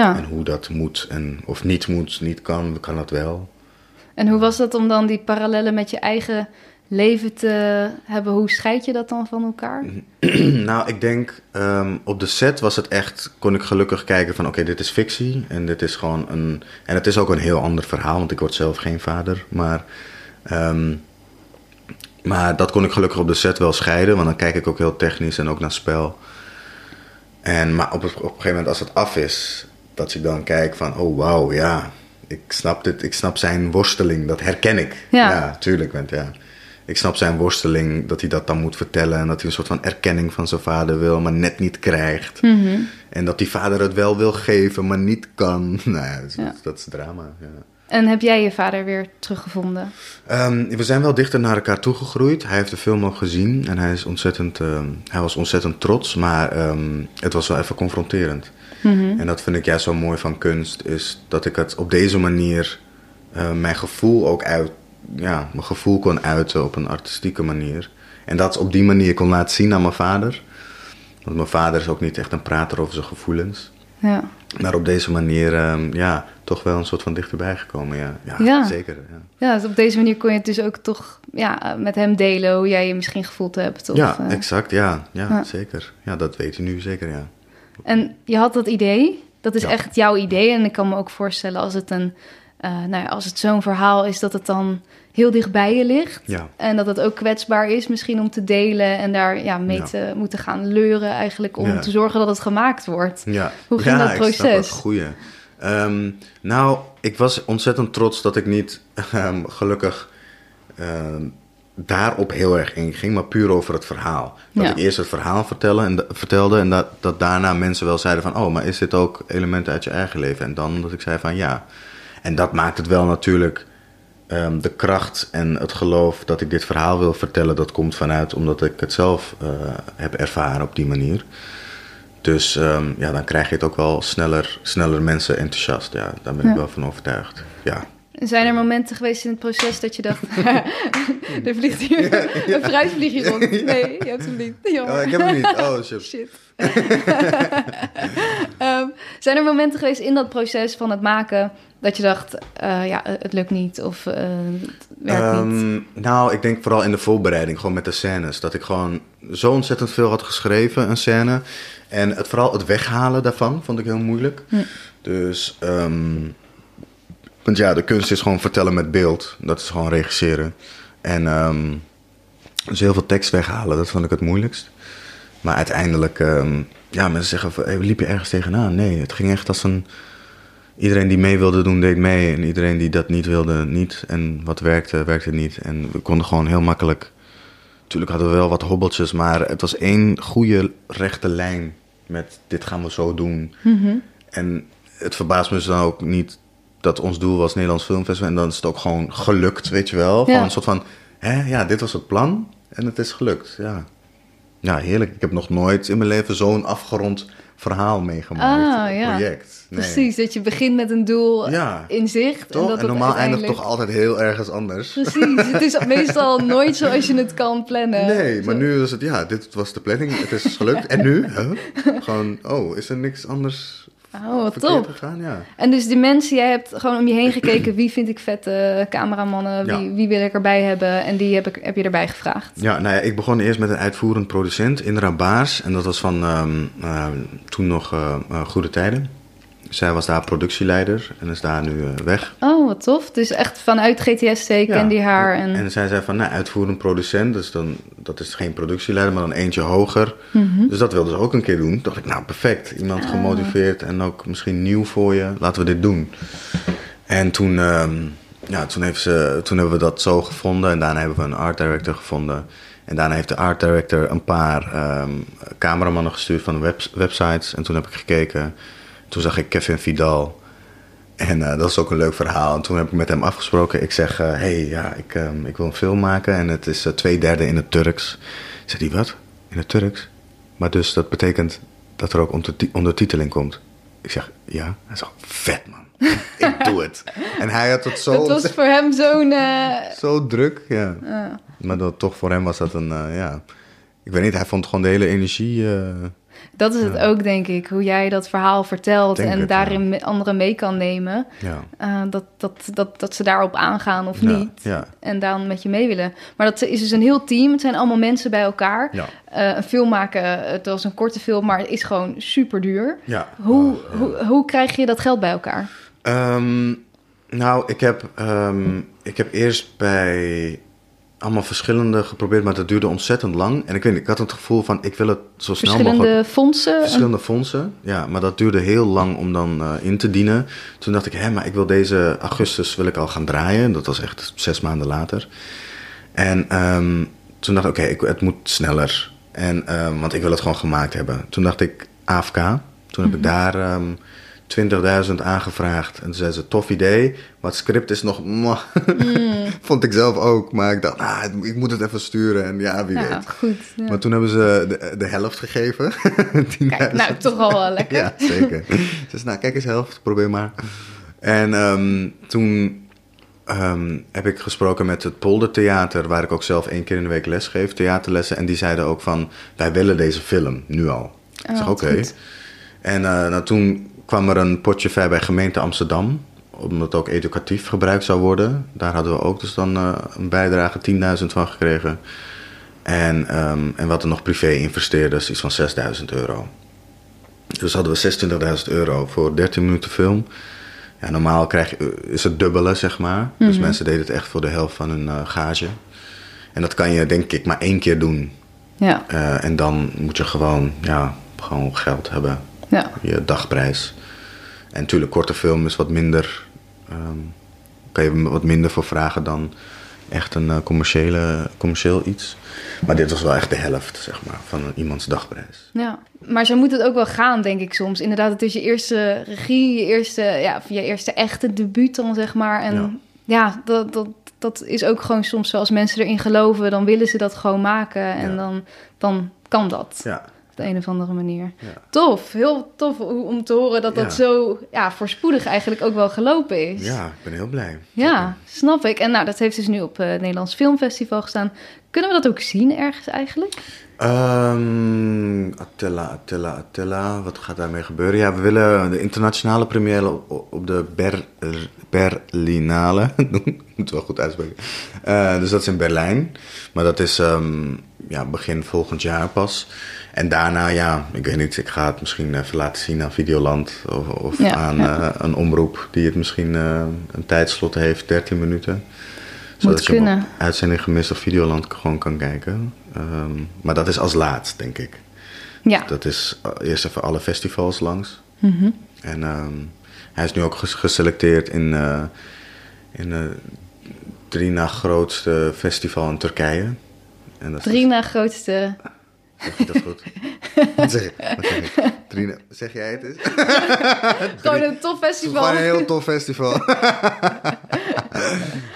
ja. En hoe dat moet en of niet moet, niet kan, kan dat wel. En hoe was dat om dan die parallellen met je eigen leven te hebben? Hoe scheid je dat dan van elkaar? <clears throat> nou, ik denk ehm, op de set was het echt, kon ik gelukkig kijken van oké, dit is fictie en dit is gewoon een, en het is ook een heel ander verhaal, want ik word zelf geen vader, maar, ehm, maar dat kon ik gelukkig op de set wel scheiden, want dan kijk ik ook heel technisch en ook naar spel. En, maar op, op een gegeven moment als het af is, dat ik dan kijk van oh wauw, ja, ik snap dit, ik snap zijn worsteling, dat herken ik. Ja. tuurlijk, want ja. Ik snap zijn worsteling, dat hij dat dan moet vertellen. En dat hij een soort van erkenning van zijn vader wil, maar net niet krijgt. Mhm. En dat die vader het wel wil geven, maar niet kan. <laughs> Nou ja, dat, is- Ja. dat is drama. Ja. En heb jij je vader weer teruggevonden? Ehm, we zijn wel dichter naar elkaar toegegroeid. Hij heeft de film ook gezien en hij, is ontzettend, ehm, hij was ontzettend trots, maar ehm, het was wel even confronterend. Mhm. En dat vind ik juist zo mooi van kunst, is dat ik het op deze manier eh, mijn gevoel ook uit, ja, mijn gevoel kon uiten op een artistieke manier. En dat op die manier kon laten zien aan mijn vader. Want mijn vader is ook niet echt een prater over zijn gevoelens. Ja. Maar op deze manier, ehm, ja, toch wel een soort van dichterbij gekomen, ja. Ja, Ja. zeker, ja. ja, dus op deze manier kon je het dus ook toch ja, met hem delen hoe jij je misschien gevoeld hebt. Of, ja, eh, exact, ja, ja, zeker. Ja, dat weet je nu zeker, ja. En je had dat idee, dat is echt jouw idee. En ik kan me ook voorstellen als het, een, eh, nou ja, als het zo'n verhaal is, dat het dan heel dicht bij je ligt. Ja, En dat het ook kwetsbaar is misschien om te delen en daar ja, mee Ja. te moeten gaan leuren eigenlijk om Ja. te zorgen dat het gemaakt wordt. ja. Hoe ging ja, dat proces? het, goeie. Ehm, nou, ik was ontzettend trots dat ik niet <laughs> ehm, gelukkig ehm, daarop heel erg inging, maar puur over het verhaal. Dat Ja. ik eerst het verhaal vertellen en, vertelde en dat, dat daarna mensen wel zeiden van... oh, maar is dit ook elementen uit je eigen leven? En dan dat ik zei van ja. En dat maakt het wel natuurlijk... ehm, de kracht en het geloof dat ik dit verhaal wil vertellen... dat komt vanuit omdat ik het zelf eh, heb ervaren op die manier. Dus ehm, ja, dan krijg je het ook wel sneller, sneller mensen enthousiast. Ja, daar ben ik Ja. wel van overtuigd. Ja. Zijn er momenten geweest in het proces dat je dacht... <laughs> er vliegt hier een fruitvliegje rond. Nee, je hebt hem niet. Jammer. Oh, ik heb hem niet. Oh, <laughs> shit. Shit. <laughs> Ehm, zijn er momenten geweest in dat proces van het maken dat je dacht, eh, ja, het lukt niet of eh, het werkt niet? Ehm, nou, ik denk vooral in de voorbereiding, gewoon met de scènes. Dat ik gewoon zo ontzettend veel had geschreven, een scène. En het, vooral het weghalen daarvan vond ik heel moeilijk. Hm. Dus, ehm, want ja, de kunst is gewoon vertellen met beeld. Dat is gewoon regisseren. En ehm, dus heel veel tekst weghalen, dat vond ik het moeilijkst. Maar uiteindelijk, ehm, ja, mensen zeggen, hey, liep je ergens tegenaan? Nee, het ging echt als een... Iedereen die mee wilde doen, deed mee. En iedereen die dat niet wilde, niet. En wat werkte, werkte niet. En we konden gewoon heel makkelijk... Natuurlijk hadden we wel wat hobbeltjes, maar het was één goede rechte lijn met dit gaan we zo doen. Mhm. En het verbaast me dus dan ook niet dat ons doel was Nederlands Filmfestival. En dan is het ook gewoon gelukt, weet je wel. Gewoon Ja. een soort van, hè, ja, dit was het plan en het is gelukt, ja. Ja, heerlijk. Ik heb nog nooit in mijn leven zo'n afgerond verhaal meegemaakt. Ah, ja. project. Nee. Precies, dat je begint met een doel Ja. in zicht. Toch? En, dat En, normaal eindigt toch altijd heel ergens anders. Precies, het is <laughs> meestal nooit zoals je het kan plannen. Nee, maar Zo- nu is het, ja, dit was de planning, het is gelukt. En nu? Huh? Gewoon, oh, is er niks anders Oh, wat top. gegaan? Ja. En dus die mensen, jij hebt gewoon om je heen gekeken... <clears throat> wie vind ik vette cameramannen, Ja. wie wil ik erbij hebben... en die heb, ik, heb je erbij gevraagd. Ja, nou ja, ik begon eerst met een uitvoerend producent, Indra Baars. En dat was van ehm, eh, toen nog eh, eh, Goede Tijden. Zij was daar productieleider en is daar nu eh, weg. Oh, wat tof. Dus echt vanuit GTSC kende je haar. En, En zij zei van, nou, uitvoerend producent, dus dan, dat is geen productieleider, maar dan eentje hoger. Mhm. Dus dat wilde ze ook een keer doen. Toen dacht ik, nou, perfect. Iemand Ah. gemotiveerd en ook misschien nieuw voor je. Laten we dit doen. En toen, ehm, ja, toen, heeft ze, toen hebben we dat zo gevonden. En daarna hebben we een art director gevonden. En daarna heeft de art director een paar ehm, cameramannen gestuurd van web- websites. En toen heb ik gekeken. Toen zag ik Kevin Vidal. En eh, dat is ook een leuk verhaal. En toen heb ik met hem afgesproken. Ik zeg, hé, hey, ja, ik, ehm, ik wil een film maken. En het is eh, twee derde in het Turks. Zei hij, wat? In het Turks? Maar dus dat betekent dat er ook onderti- ondertiteling komt. Ik zeg, ja. Hij zegt, vet man. ik <laughs> doe het. En hij had het zo, dat was voor hem zo'n... eh, zo druk. Ja. eh, Maar dat, toch voor hem was dat een, eh, ja... Ik weet niet, hij vond gewoon de hele energie... eh, dat is het ook, denk ik. Hoe jij dat verhaal vertelt Denk en het, daarin me- anderen mee kan nemen. ja. eh, dat, dat, dat, dat ze daarop aangaan of Ja, niet. ja. En dan met je mee willen. Maar dat is dus een heel team. Het zijn allemaal mensen bij elkaar. Ja. Eh, een film maken, het was een korte film, maar het is gewoon super duur. Ja. Hoe, Oh, ja. hoe, hoe krijg je dat geld bij elkaar? Ehm, nou, ik heb, ehm, ik heb eerst bij allemaal verschillende geprobeerd, maar dat duurde ontzettend lang. En ik weet niet, ik had het gevoel van, ik wil het zo snel mogelijk... Verschillende fondsen? Verschillende fondsen, ja, maar dat duurde heel lang om dan eh, in te dienen. Toen dacht ik, hé, maar ik wil deze augustus wil ik al gaan draaien. Dat was echt zes maanden later. En ehm, toen dacht ik, oké, het moet sneller. En, ehm, want ik wil het gewoon gemaakt hebben. Toen dacht ik, AFK. Toen heb ik daar ehm 20.000 aangevraagd. En toen zei ze, tof idee. Maar het script is nog... mwah. <laughs> Vond ik zelf ook. Maar ik dacht, ah, ik moet het even sturen. En ja, wie Ja, weet. goed. ja. Maar toen hebben ze de, de helft gegeven. <laughs> 10.000. Kijk, nou, toch al wel lekker. Ja, zeker. <laughs> Ze nou, kijk eens helft, probeer maar. En ehm, toen ehm, heb ik gesproken met het Poldertheater, waar ik ook zelf één keer in de week les geef, theaterlessen. En die zeiden ook van, wij willen deze film, nu al. ik Oh, zeg, oké. En eh, nou, toen kwam er een potje vrij bij gemeente Amsterdam, omdat het ook educatief gebruikt zou worden. Daar hadden we ook dus dan eh, een bijdrage 10.000 van gekregen. En, ehm en wat er nog privé-investeerders, iets van 6.000 euro. Dus hadden we 26.000 euro voor 13 minuten film. Ja, normaal krijg je, is het dubbele, zeg maar. Dus mensen deden het echt voor de helft van hun eh, gage. En dat kan je denk ik maar één keer doen. Ja, Eh, en dan moet je gewoon, ja, gewoon geld hebben. Ja. Je dagprijs. en natuurlijk, korte film is wat minder. ehm, kan je wat minder voor vragen dan echt een eh, commerciële, commercieel iets. Maar dit was wel echt de helft, zeg maar, van iemands dagprijs. Ja, maar zo moet het ook wel gaan, denk ik soms. Inderdaad, het is je eerste regie, je eerste, ja, je eerste echte debuut dan, zeg maar. En ja, Ja. dat, dat, dat is ook gewoon soms zo. Als mensen erin geloven, dan willen ze dat gewoon maken. En Ja. dan, dan kan dat Ja, op de een of andere manier. ja. Tof, heel tof om te horen dat dat zo ja, voorspoedig eigenlijk ook wel gelopen is. ja ik ben heel blij. Ja, snap ik. En nou, dat heeft dus nu op eh, het Nederlands Filmfestival gestaan. Kunnen we dat ook zien ergens eigenlijk? Ehm, Attila, Attila, Attila. Wat gaat daarmee gebeuren? Ja, we willen de internationale première op, op de Ber, Berlinale <laughs> doen. Moet wel goed uitspreken. Eh, dus dat is in Berlijn. Maar dat is ehm, ja, begin volgend jaar pas. En daarna, ja, ik weet niet, ik ga het misschien even laten zien aan Videoland. Of, of Ja, aan ja. eh, een omroep die het misschien eh, een tijdslot heeft, 13 minuten. Moet je hem op kunnen. uitzending gemist of Videoland gewoon kan kijken. Ehm, maar dat is als laatst, denk ik. Ja. Dat is eh, eerst even alle festivals langs. Mhm. En ehm, hij is nu ook ges- geselecteerd in, eh in het drie na grootste festival in Turkije. En dat is- Drie na grootste. Zeg je dat goed? <laughs> Wat zeg, je? Wat zeg, ik? Drie na- zeg jij het eens? <laughs> Gewoon een tof festival. gewoon een heel tof festival. <laughs>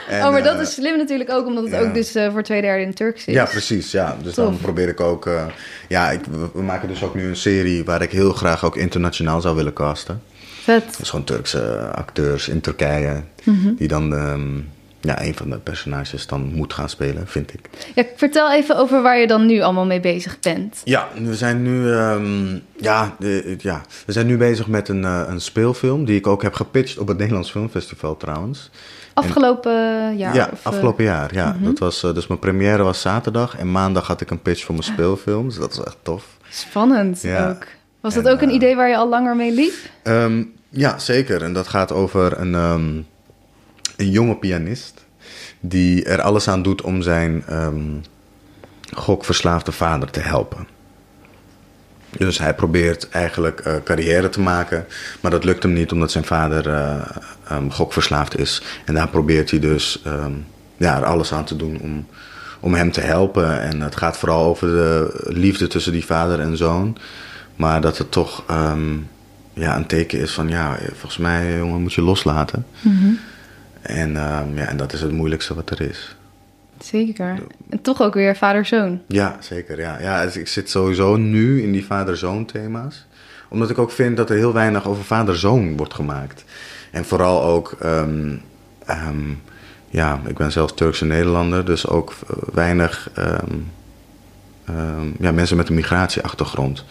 En, oh, maar dat eh, is slim natuurlijk ook, omdat het ja. ook dus eh, voor twee derde in Turks is. Ja, precies. Ja. Dus dan probeer ik ook... eh, ja, ik, we, maken dus ook nu een serie waar ik heel graag ook internationaal zou willen casten. Vet. Dat is gewoon Turkse acteurs in Turkije. Mhm. Die dan ehm, ja, een van de personages dan moet gaan spelen, vind ik. Ja, vertel even over waar je dan nu allemaal mee bezig bent. Ja, we zijn nu, ehm, ja, eh, ja, we zijn nu bezig met een, eh, een speelfilm die ik ook heb gepitcht op het Nederlands Filmfestival trouwens. Afgelopen jaar? ja, of, eh, afgelopen jaar. Ja, dat was, eh, dus mijn première was zaterdag en maandag had ik een pitch voor mijn <laughs> speelfilm. Dus dat was echt tof. Spannend Ja. ook. Was En, dat ook een eh, idee waar je al langer mee liep? Ehm, ja, zeker. En dat gaat over een, ehm, een jonge pianist die er alles aan doet om zijn ehm, gokverslaafde vader te helpen. Dus hij probeert eigenlijk eh, carrière te maken, maar dat lukt hem niet omdat zijn vader eh, ehm, gokverslaafd is. En daar probeert hij dus ehm, ja, er alles aan te doen om, om hem te helpen. En het gaat vooral over de liefde tussen die vader en zoon. Maar dat het toch ja, een teken is van ja, volgens mij jongen moet je loslaten. En, ehm, ja, en dat is het moeilijkste wat er is. Zeker. En toch ook weer vader-zoon. Ja, zeker. Ja. Ja, dus ik zit sowieso nu in die vader-zoon thema's. Omdat ik ook vind dat er heel weinig over vader-zoon wordt gemaakt. En vooral ook, ehm, ehm, ja, ik ben zelf Turkse Nederlander, dus ook eh, weinig ja, mensen met een migratieachtergrond.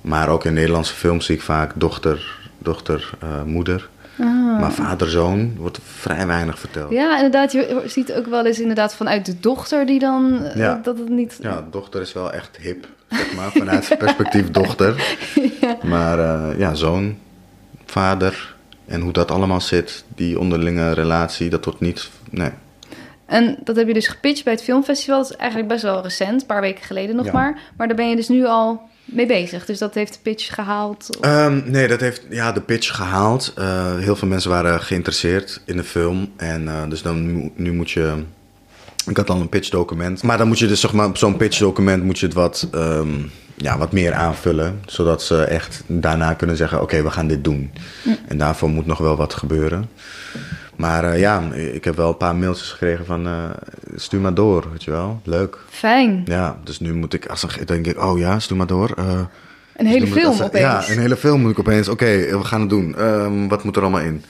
Maar ook in Nederlandse films zie ik vaak dochter, dochter eh, moeder. Ah. Maar vader-zoon wordt vrij weinig verteld. Ja, inderdaad. Je ziet ook wel eens inderdaad vanuit de dochter die dan... eh, Ja. Dat het niet... Ja, dochter is wel echt hip, zeg maar, vanuit het perspectief <laughs> dochter. Maar eh, ja, zoon, vader en hoe dat allemaal zit, die onderlinge relatie, dat wordt niet. Nee. En dat heb je dus gepitcht bij het filmfestival. Dat is eigenlijk best wel recent, een paar weken geleden nog Ja. maar. Maar daar ben je dus nu al mee bezig. Dus dat heeft de pitch gehaald. Ehm, nee, dat heeft ja, de pitch gehaald. Eh, heel veel mensen waren geïnteresseerd in de film. En eh, dus dan nu moet je. Ik had al een pitchdocument. Maar dan moet je dus zeg maar, op zo'n pitchdocument moet je het wat, ehm, ja, wat meer aanvullen. Zodat ze echt daarna kunnen zeggen: oké, we gaan dit doen. En daarvoor moet nog wel wat gebeuren. Maar eh, ja, ik heb wel een paar mailtjes gekregen van eh, stuur maar door, weet je wel. Leuk. Fijn. Ja, dus nu moet ik, als ik denk ik, oh ja, stuur maar door. eh, Een dus hele ik film als- opeens. Ja, een hele film moet ik opeens. Oké, we gaan het doen. Ehm, wat moet er allemaal in?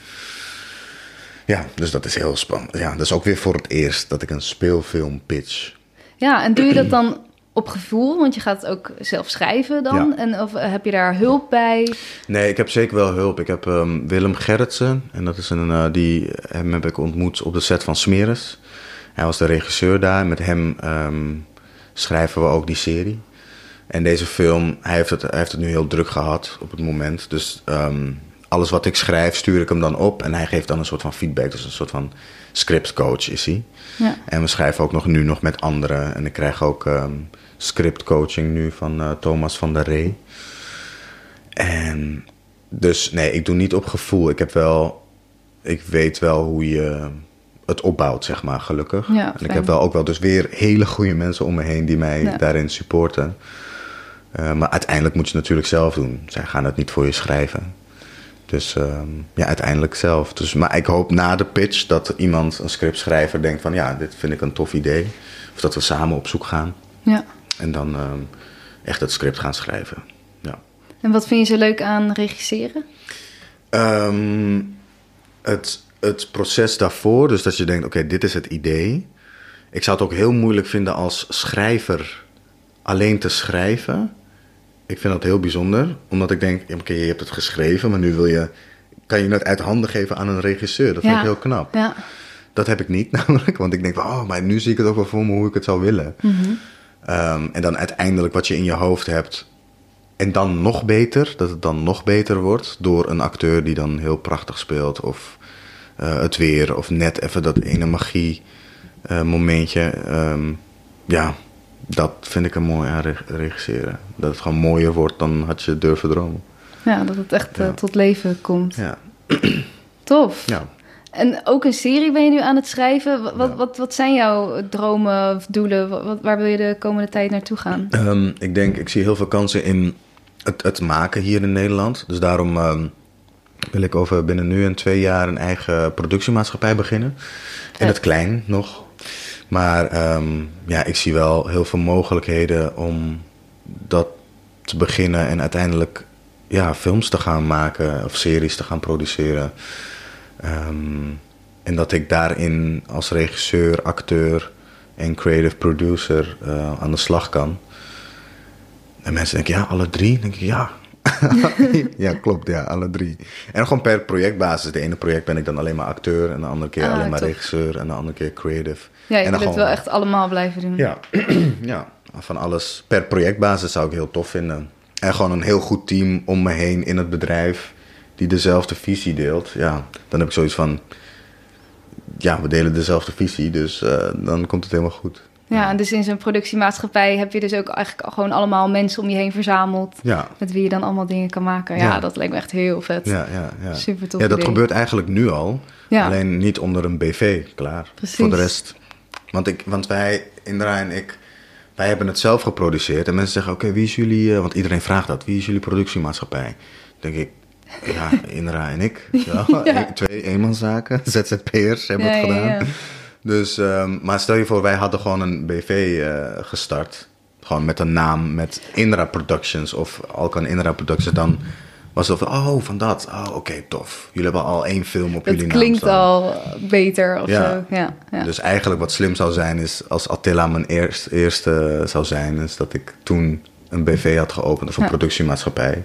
Ja, dus dat is heel spannend. Ja, dat is ook weer voor het eerst dat ik een speelfilm pitch. Ja, en doe je dat dan op gevoel? Want je gaat het ook zelf schrijven dan. Ja. En of eh, heb je daar hulp bij? Nee, ik heb zeker wel hulp. Ik heb ehm, Willem Gerritsen. En dat is een, eh, die, hem heb ik ontmoet op de set van Smeres. Hij was de regisseur daar. Met hem ehm, schrijven we ook die serie. En deze film, hij heeft het, hij heeft het nu heel druk gehad op het moment. Dus ehm, alles wat ik schrijf, stuur ik hem dan op. En hij geeft dan een soort van feedback. Dus een soort van scriptcoach is hij. Ja. En we schrijven ook nog nu nog met anderen. En ik krijg ook scriptcoaching nu van eh, Thomas van der Ree. En Dus nee, ik doe niet op gevoel. Ik heb wel, ik weet wel hoe je het opbouwt, zeg maar, gelukkig. Ja, en ik heb wel ook wel dus weer hele goede mensen om me heen die mij Ja. daarin supporten. Eh, maar uiteindelijk moet je het natuurlijk zelf doen. Zij gaan het niet voor je schrijven. Dus ehm, ja, uiteindelijk zelf. Dus, maar ik hoop na de pitch dat iemand, een scriptschrijver, denkt van ja, dit vind ik een tof idee. Of dat we samen op zoek gaan. Ja. En dan ehm, echt het script gaan schrijven. Ja. En wat vind je zo leuk aan regisseren? Ehm, het, het proces daarvoor, dus dat je denkt, oké, dit is het idee. Ik zou het ook heel moeilijk vinden als schrijver alleen te schrijven. Ik vind dat heel bijzonder, omdat ik denk, oké, je hebt het geschreven, maar nu wil je, kan je het uit handen geven aan een regisseur. Dat vind ik heel knap. Ja. Dat heb ik niet <laughs> namelijk, want ik denk, oh, maar nu zie ik het ook wel voor me hoe ik het zou willen. Ehm, en dan uiteindelijk wat je in je hoofd hebt. En dan nog beter, dat het dan nog beter wordt door een acteur die dan heel prachtig speelt. Of eh, het weer, of net even dat ene magie eh, momentje. Ehm, ja, dat vind ik er mooi aan reg- regisseren. Dat het gewoon mooier wordt dan had je durven dromen. ja, dat het echt eh, tot leven komt. Ja, Tof. ja. En ook een serie ben je nu aan het schrijven. Wat, wat, Ja. wat, wat zijn jouw dromen of doelen? Wat, waar wil je de komende tijd naartoe gaan? Ehm, ik denk, ik zie heel veel kansen in het, het maken hier in Nederland. Dus daarom ehm, wil ik over binnen nu en twee jaar een eigen productiemaatschappij beginnen. In het klein nog. Maar ehm, ja, ik zie wel heel veel mogelijkheden om dat te beginnen en uiteindelijk ja, films te gaan maken of series te gaan produceren. Ehm, en dat ik daarin als regisseur, acteur en creative producer eh, aan de slag kan. En mensen denken, ja, alle drie? Dan denk ik, ja. <laughs> ja, klopt, ja, alle drie. En gewoon per projectbasis. De ene project ben ik dan alleen maar acteur... en de andere keer Ah, alleen maar regisseur... en de andere keer creative. Ja, je en wil het wel echt allemaal blijven doen. Ja, <clears throat> ja, van alles. Per projectbasis zou ik heel tof vinden. En gewoon een heel goed team om me heen in het bedrijf... die dezelfde visie deelt. Ja, dan heb ik zoiets van... Ja, we delen dezelfde visie, dus eh, dan komt het helemaal goed. Ja, en dus in zo'n productiemaatschappij heb je dus ook eigenlijk gewoon allemaal mensen om je heen verzameld. Ja, Met wie je dan allemaal dingen kan maken. Ja, Ja. dat lijkt me echt heel vet. ja, ja. ja. Super tof Ja, dat idee. gebeurt eigenlijk nu al. Ja. Alleen niet onder een BV, klaar. Precies. Voor de rest. Want, ik, want wij, Indra en ik, wij hebben het zelf geproduceerd. En mensen zeggen, oké, wie is jullie... eh, want iedereen vraagt dat. Wie is jullie productiemaatschappij? Dan denk ik, ja, Indra en ik. <laughs> Ja. twee eenmanszaken. <laughs> ZZP'ers hebben Ja, het gedaan. ja. Dus, ehm, maar stel je voor, wij hadden gewoon een BV eh, gestart. Gewoon met een naam, met Indra Productions of Alkan Indra Productions. Dan was het van, oh, van dat. Oh, oké, tof. Jullie hebben al één film op Dat jullie naam klinkt al beter of Ja. zo. Ja. Dus eigenlijk wat slim zou zijn is, als Attila mijn eerst, eerste zou zijn, is dat ik toen een BV had geopend of een productiemaatschappij.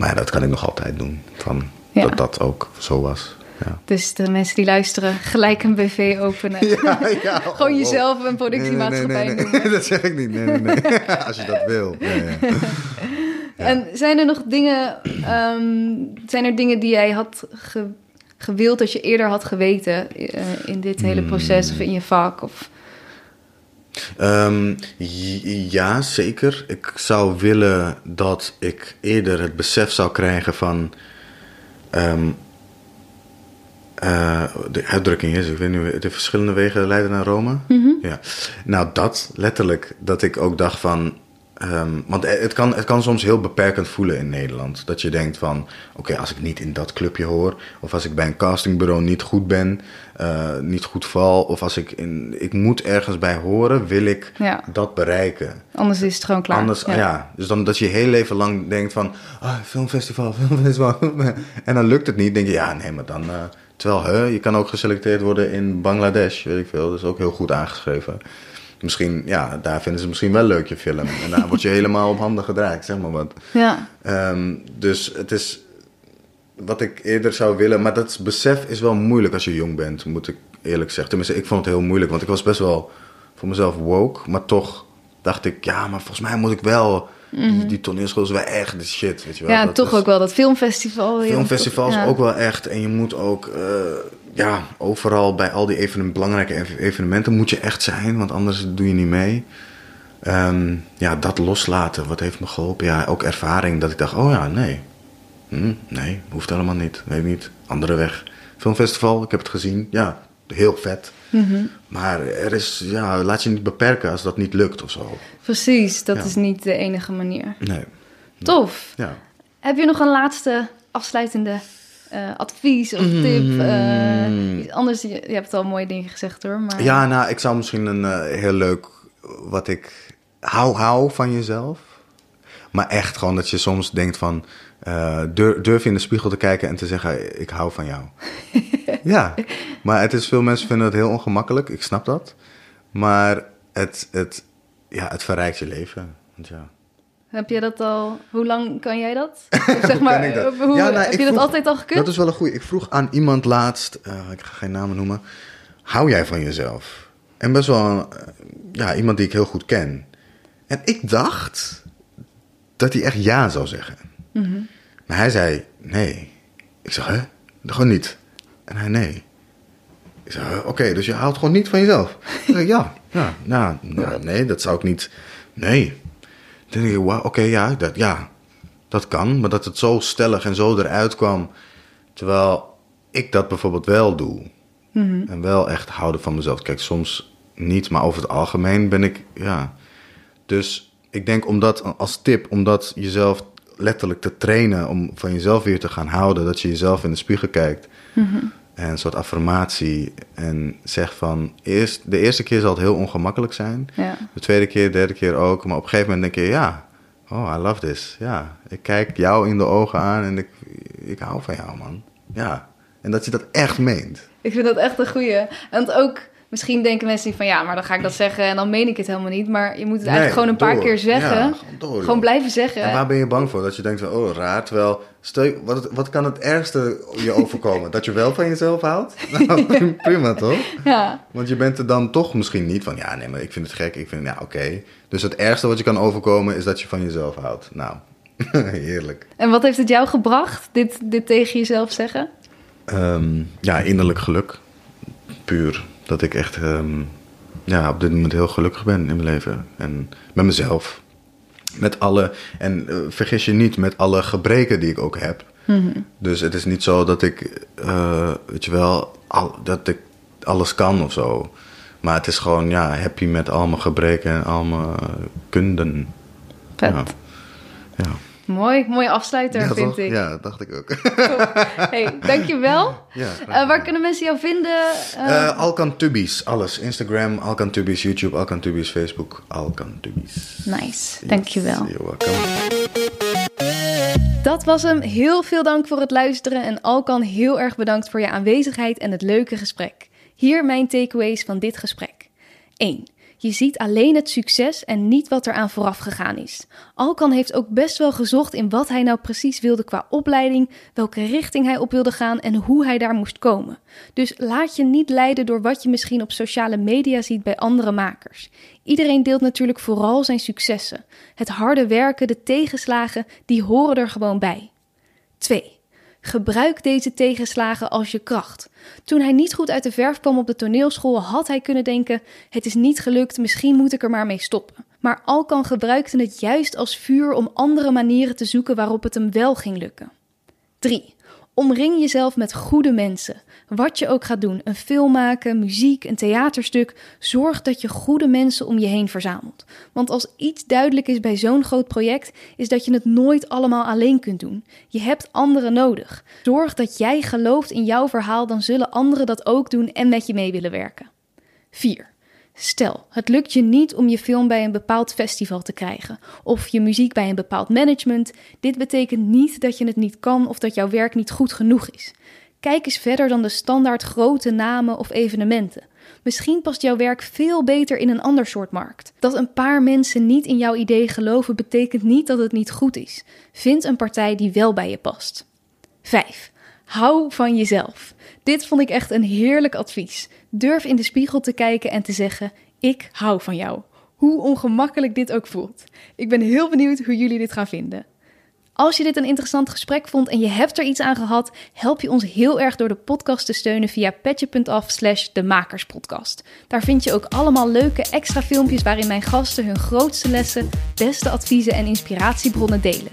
Maar ja, dat kan ik nog altijd doen. Van, Ja. Dat dat ook zo was. Ja. Dus de mensen die luisteren, gelijk een BV openen. <laughs> Ja, ja. <laughs> Gewoon Oh, jezelf een productiemaatschappij nee, nee, nee, noemen. nee. <laughs> Dat zeg ik niet. Nee, nee, nee. Als je dat wil. Ja, ja. En zijn er nog dingen, ehm, zijn er dingen die jij had ge- gewild dat je eerder had geweten eh, in dit hele proces of in je vak? Of, Ehm, ja, zeker. Ik zou willen dat ik eerder het besef zou krijgen van. ehm, eh, de uitdrukking is, ik weet niet, de verschillende wegen leiden naar Rome. Ja. Nou, dat letterlijk, dat ik ook dacht van. Ehm, want het kan, het kan soms heel beperkend voelen in Nederland. Dat je denkt van, oké, als ik niet in dat clubje hoor... of als ik bij een castingbureau niet goed ben, eh, niet goed val... of als ik, in, ik moet ergens bij horen, wil ik Ja. dat bereiken. anders is het gewoon klaar. Anders, ja. Dus dan dat je je heel leven lang denkt van... Ah, filmfestival, <laughs> filmfestival. en dan lukt het niet. denk je, ja, nee, maar dan... eh, terwijl, hè, je kan ook geselecteerd worden in Bangladesh, weet ik veel. Dat is ook heel goed aangeschreven. Misschien, ja, daar vinden ze misschien wel leuk je film. En daar word je <laughs> helemaal op handen gedraaid, zeg maar wat. Ja, Ehm, dus het is wat ik eerder zou willen. Maar dat besef is wel moeilijk als je jong bent, moet ik eerlijk zeggen. Tenminste, ik vond het heel moeilijk, want ik was best wel voor mezelf woke. Maar toch dacht ik, ja, maar volgens mij moet ik wel... Die, die toneelschool is wel echt de shit, weet je wel. Mhm. ja Dat toch is- ook wel dat filmfestival. heel- Filmfestival is ja. ook wel echt. En je moet ook, eh, ja, overal bij al die even, belangrijke ev- evenementen moet je echt zijn, want anders doe je niet mee. Ehm, ja, dat loslaten, wat heeft me geholpen? Ja, ook ervaring dat ik dacht, oh ja, nee. Hm, nee, hoeft helemaal niet. Weet niet. Andere weg. Filmfestival, ik heb het gezien. Ja, heel vet. Mhm. Maar er is, ja, laat je niet beperken als dat niet lukt of zo. Precies, dat Ja. is niet de enige manier. Nee. Tof. Ja. Heb je nog een laatste afsluitende eh, advies of tip? Eh, iets anders, je, je hebt al mooie dingen gezegd hoor. Maar... Ja, nou, ik zou misschien een eh, heel leuk, wat ik hou, hou van jezelf. Maar echt gewoon dat je soms denkt van, eh, durf, durf je in de spiegel te kijken en te zeggen, ik hou van jou. <laughs> ja, maar het is, veel mensen vinden het heel ongemakkelijk, ik snap dat. Maar het, het, ja, het verrijkt je leven. Want ja. Heb je dat al? Hoe lang kan jij dat? Of <laughs> zeg maar, dat? hoe, Ja, nou, heb je dat altijd al gekund? Dat is wel een goeie. Ik vroeg aan iemand laatst, eh, ik ga geen namen noemen. Hou jij van jezelf? En best wel eh, ja, iemand die ik heel goed ken. En ik dacht dat hij echt ja zou zeggen. Mhm. Maar hij zei nee. Ik zeg, hè? Gewoon niet. En hij nee. Ik zeg, "Huh? oké, dus je houdt gewoon niet van jezelf? Ik zeg, ja, ja, nou, nou, nee, dat zou ik niet. Nee. Toen denk ik, wauw, oké, ja, dat, ja, dat kan. Maar dat het zo stellig en zo eruit kwam. Terwijl ik dat bijvoorbeeld wel doe. En wel echt houden van mezelf. Kijk, soms niet, maar over het algemeen ben ik, ja. Dus ik denk omdat, als tip, om dat jezelf letterlijk te trainen, om van jezelf weer te gaan houden, dat je jezelf in de spiegel kijkt. En een soort affirmatie. En zegt van, eerst, de eerste keer zal het heel ongemakkelijk zijn. Ja. De tweede keer, de derde keer ook. Maar op een gegeven moment denk je, ja, oh, I love this. Ja, ik kijk jou in de ogen aan en ik, ik hou van jou, man. Ja, en dat je dat echt meent. Ik vind dat echt een goeie. Want ook, misschien denken mensen niet van ja, maar dan ga ik dat zeggen en dan meen ik het helemaal niet. Maar je moet het eigenlijk Nee, gewoon een paar keer zeggen. Ja, gewoon blijven zeggen. En waar ben je bang voor? Dat je denkt van, oh, raar. Terwijl, stel wat, wat kan het ergste je overkomen? dat je wel van jezelf houdt? <laughs> Nou, <laughs> prima toch? Ja. Want je bent er dan toch misschien niet van, ja, nee, maar ik vind het gek. Ik vind, ja, oké. Dus het ergste wat je kan overkomen is dat je van jezelf houdt. Nou, <laughs> heerlijk. En wat heeft het jou gebracht, dit, dit tegen jezelf zeggen? Ehm, ja, innerlijk geluk. Puur. Dat ik echt ehm, ja, op dit moment heel gelukkig ben in mijn leven. En met mezelf. Met alle, en eh, vergis je niet, met alle gebreken die ik ook heb. Dus het is niet zo dat ik, eh, weet je wel, al, dat ik alles kan of zo. Maar het is gewoon, ja, happy met al mijn gebreken en al mijn kunden. Vet. Ja. Ja. Mooi, mooie afsluiter Ja, vind toch? ik. Ja, dat dacht ik ook. <laughs> Hey, dankjewel. <laughs> ja, Eh, waar kunnen mensen jou vinden? Eh, Eh Alkan Tubies, alles. Instagram, Alkan Tubies, YouTube, Alkan Tubies, Facebook, Alkan Tubies. nice, dankjewel. You're welcome. Dat was hem. Heel veel dank voor het luisteren en Alkan heel erg bedankt voor je aanwezigheid en het leuke gesprek. Hier mijn takeaways van dit gesprek. 1. Je ziet alleen het succes en niet wat er aan vooraf gegaan is. Alkan heeft ook best wel gezocht in wat hij nou precies wilde qua opleiding, welke richting hij op wilde gaan en hoe hij daar moest komen. Dus laat je niet leiden door wat je misschien op sociale media ziet bij andere makers. Iedereen deelt natuurlijk vooral zijn successen. Het harde werken, de tegenslagen, die horen er gewoon bij. 2. Gebruik deze tegenslagen als je kracht. Toen hij niet goed uit de verf kwam op de toneelschool, had hij kunnen denken: het is niet gelukt, misschien moet ik er maar mee stoppen. Maar Alkan gebruikte het juist als vuur om andere manieren te zoeken waarop het hem wel ging lukken. 3. Omring jezelf met goede mensen. Wat je ook gaat doen, een film maken, muziek, een theaterstuk, zorg dat je goede mensen om je heen verzamelt. Want als iets duidelijk is bij zo'n groot project, is dat je het nooit allemaal alleen kunt doen. Je hebt anderen nodig. Zorg dat jij gelooft in jouw verhaal, dan zullen anderen dat ook doen en met je mee willen werken. 4. Stel, het lukt je niet om je film bij een bepaald festival te krijgen of je muziek bij een bepaald management. Dit betekent niet dat je het niet kan of dat jouw werk niet goed genoeg is. Kijk eens verder dan de standaard grote namen of evenementen. Misschien past jouw werk veel beter in een ander soort markt. Dat een paar mensen niet in jouw idee geloven betekent niet dat het niet goed is. Vind een partij die wel bij je past. 5. Hou van jezelf. Dit vond ik echt een heerlijk advies. Durf in de spiegel te kijken en te zeggen: Ik hou van jou. Hoe ongemakkelijk dit ook voelt. Ik ben heel benieuwd hoe jullie dit gaan vinden. Als je dit een interessant gesprek vond en je hebt er iets aan gehad, help je ons heel erg door de podcast te steunen via petje.af slash de makerspodcast. Daar vind je ook allemaal leuke extra filmpjes waarin mijn gasten hun grootste lessen, beste adviezen en inspiratiebronnen delen.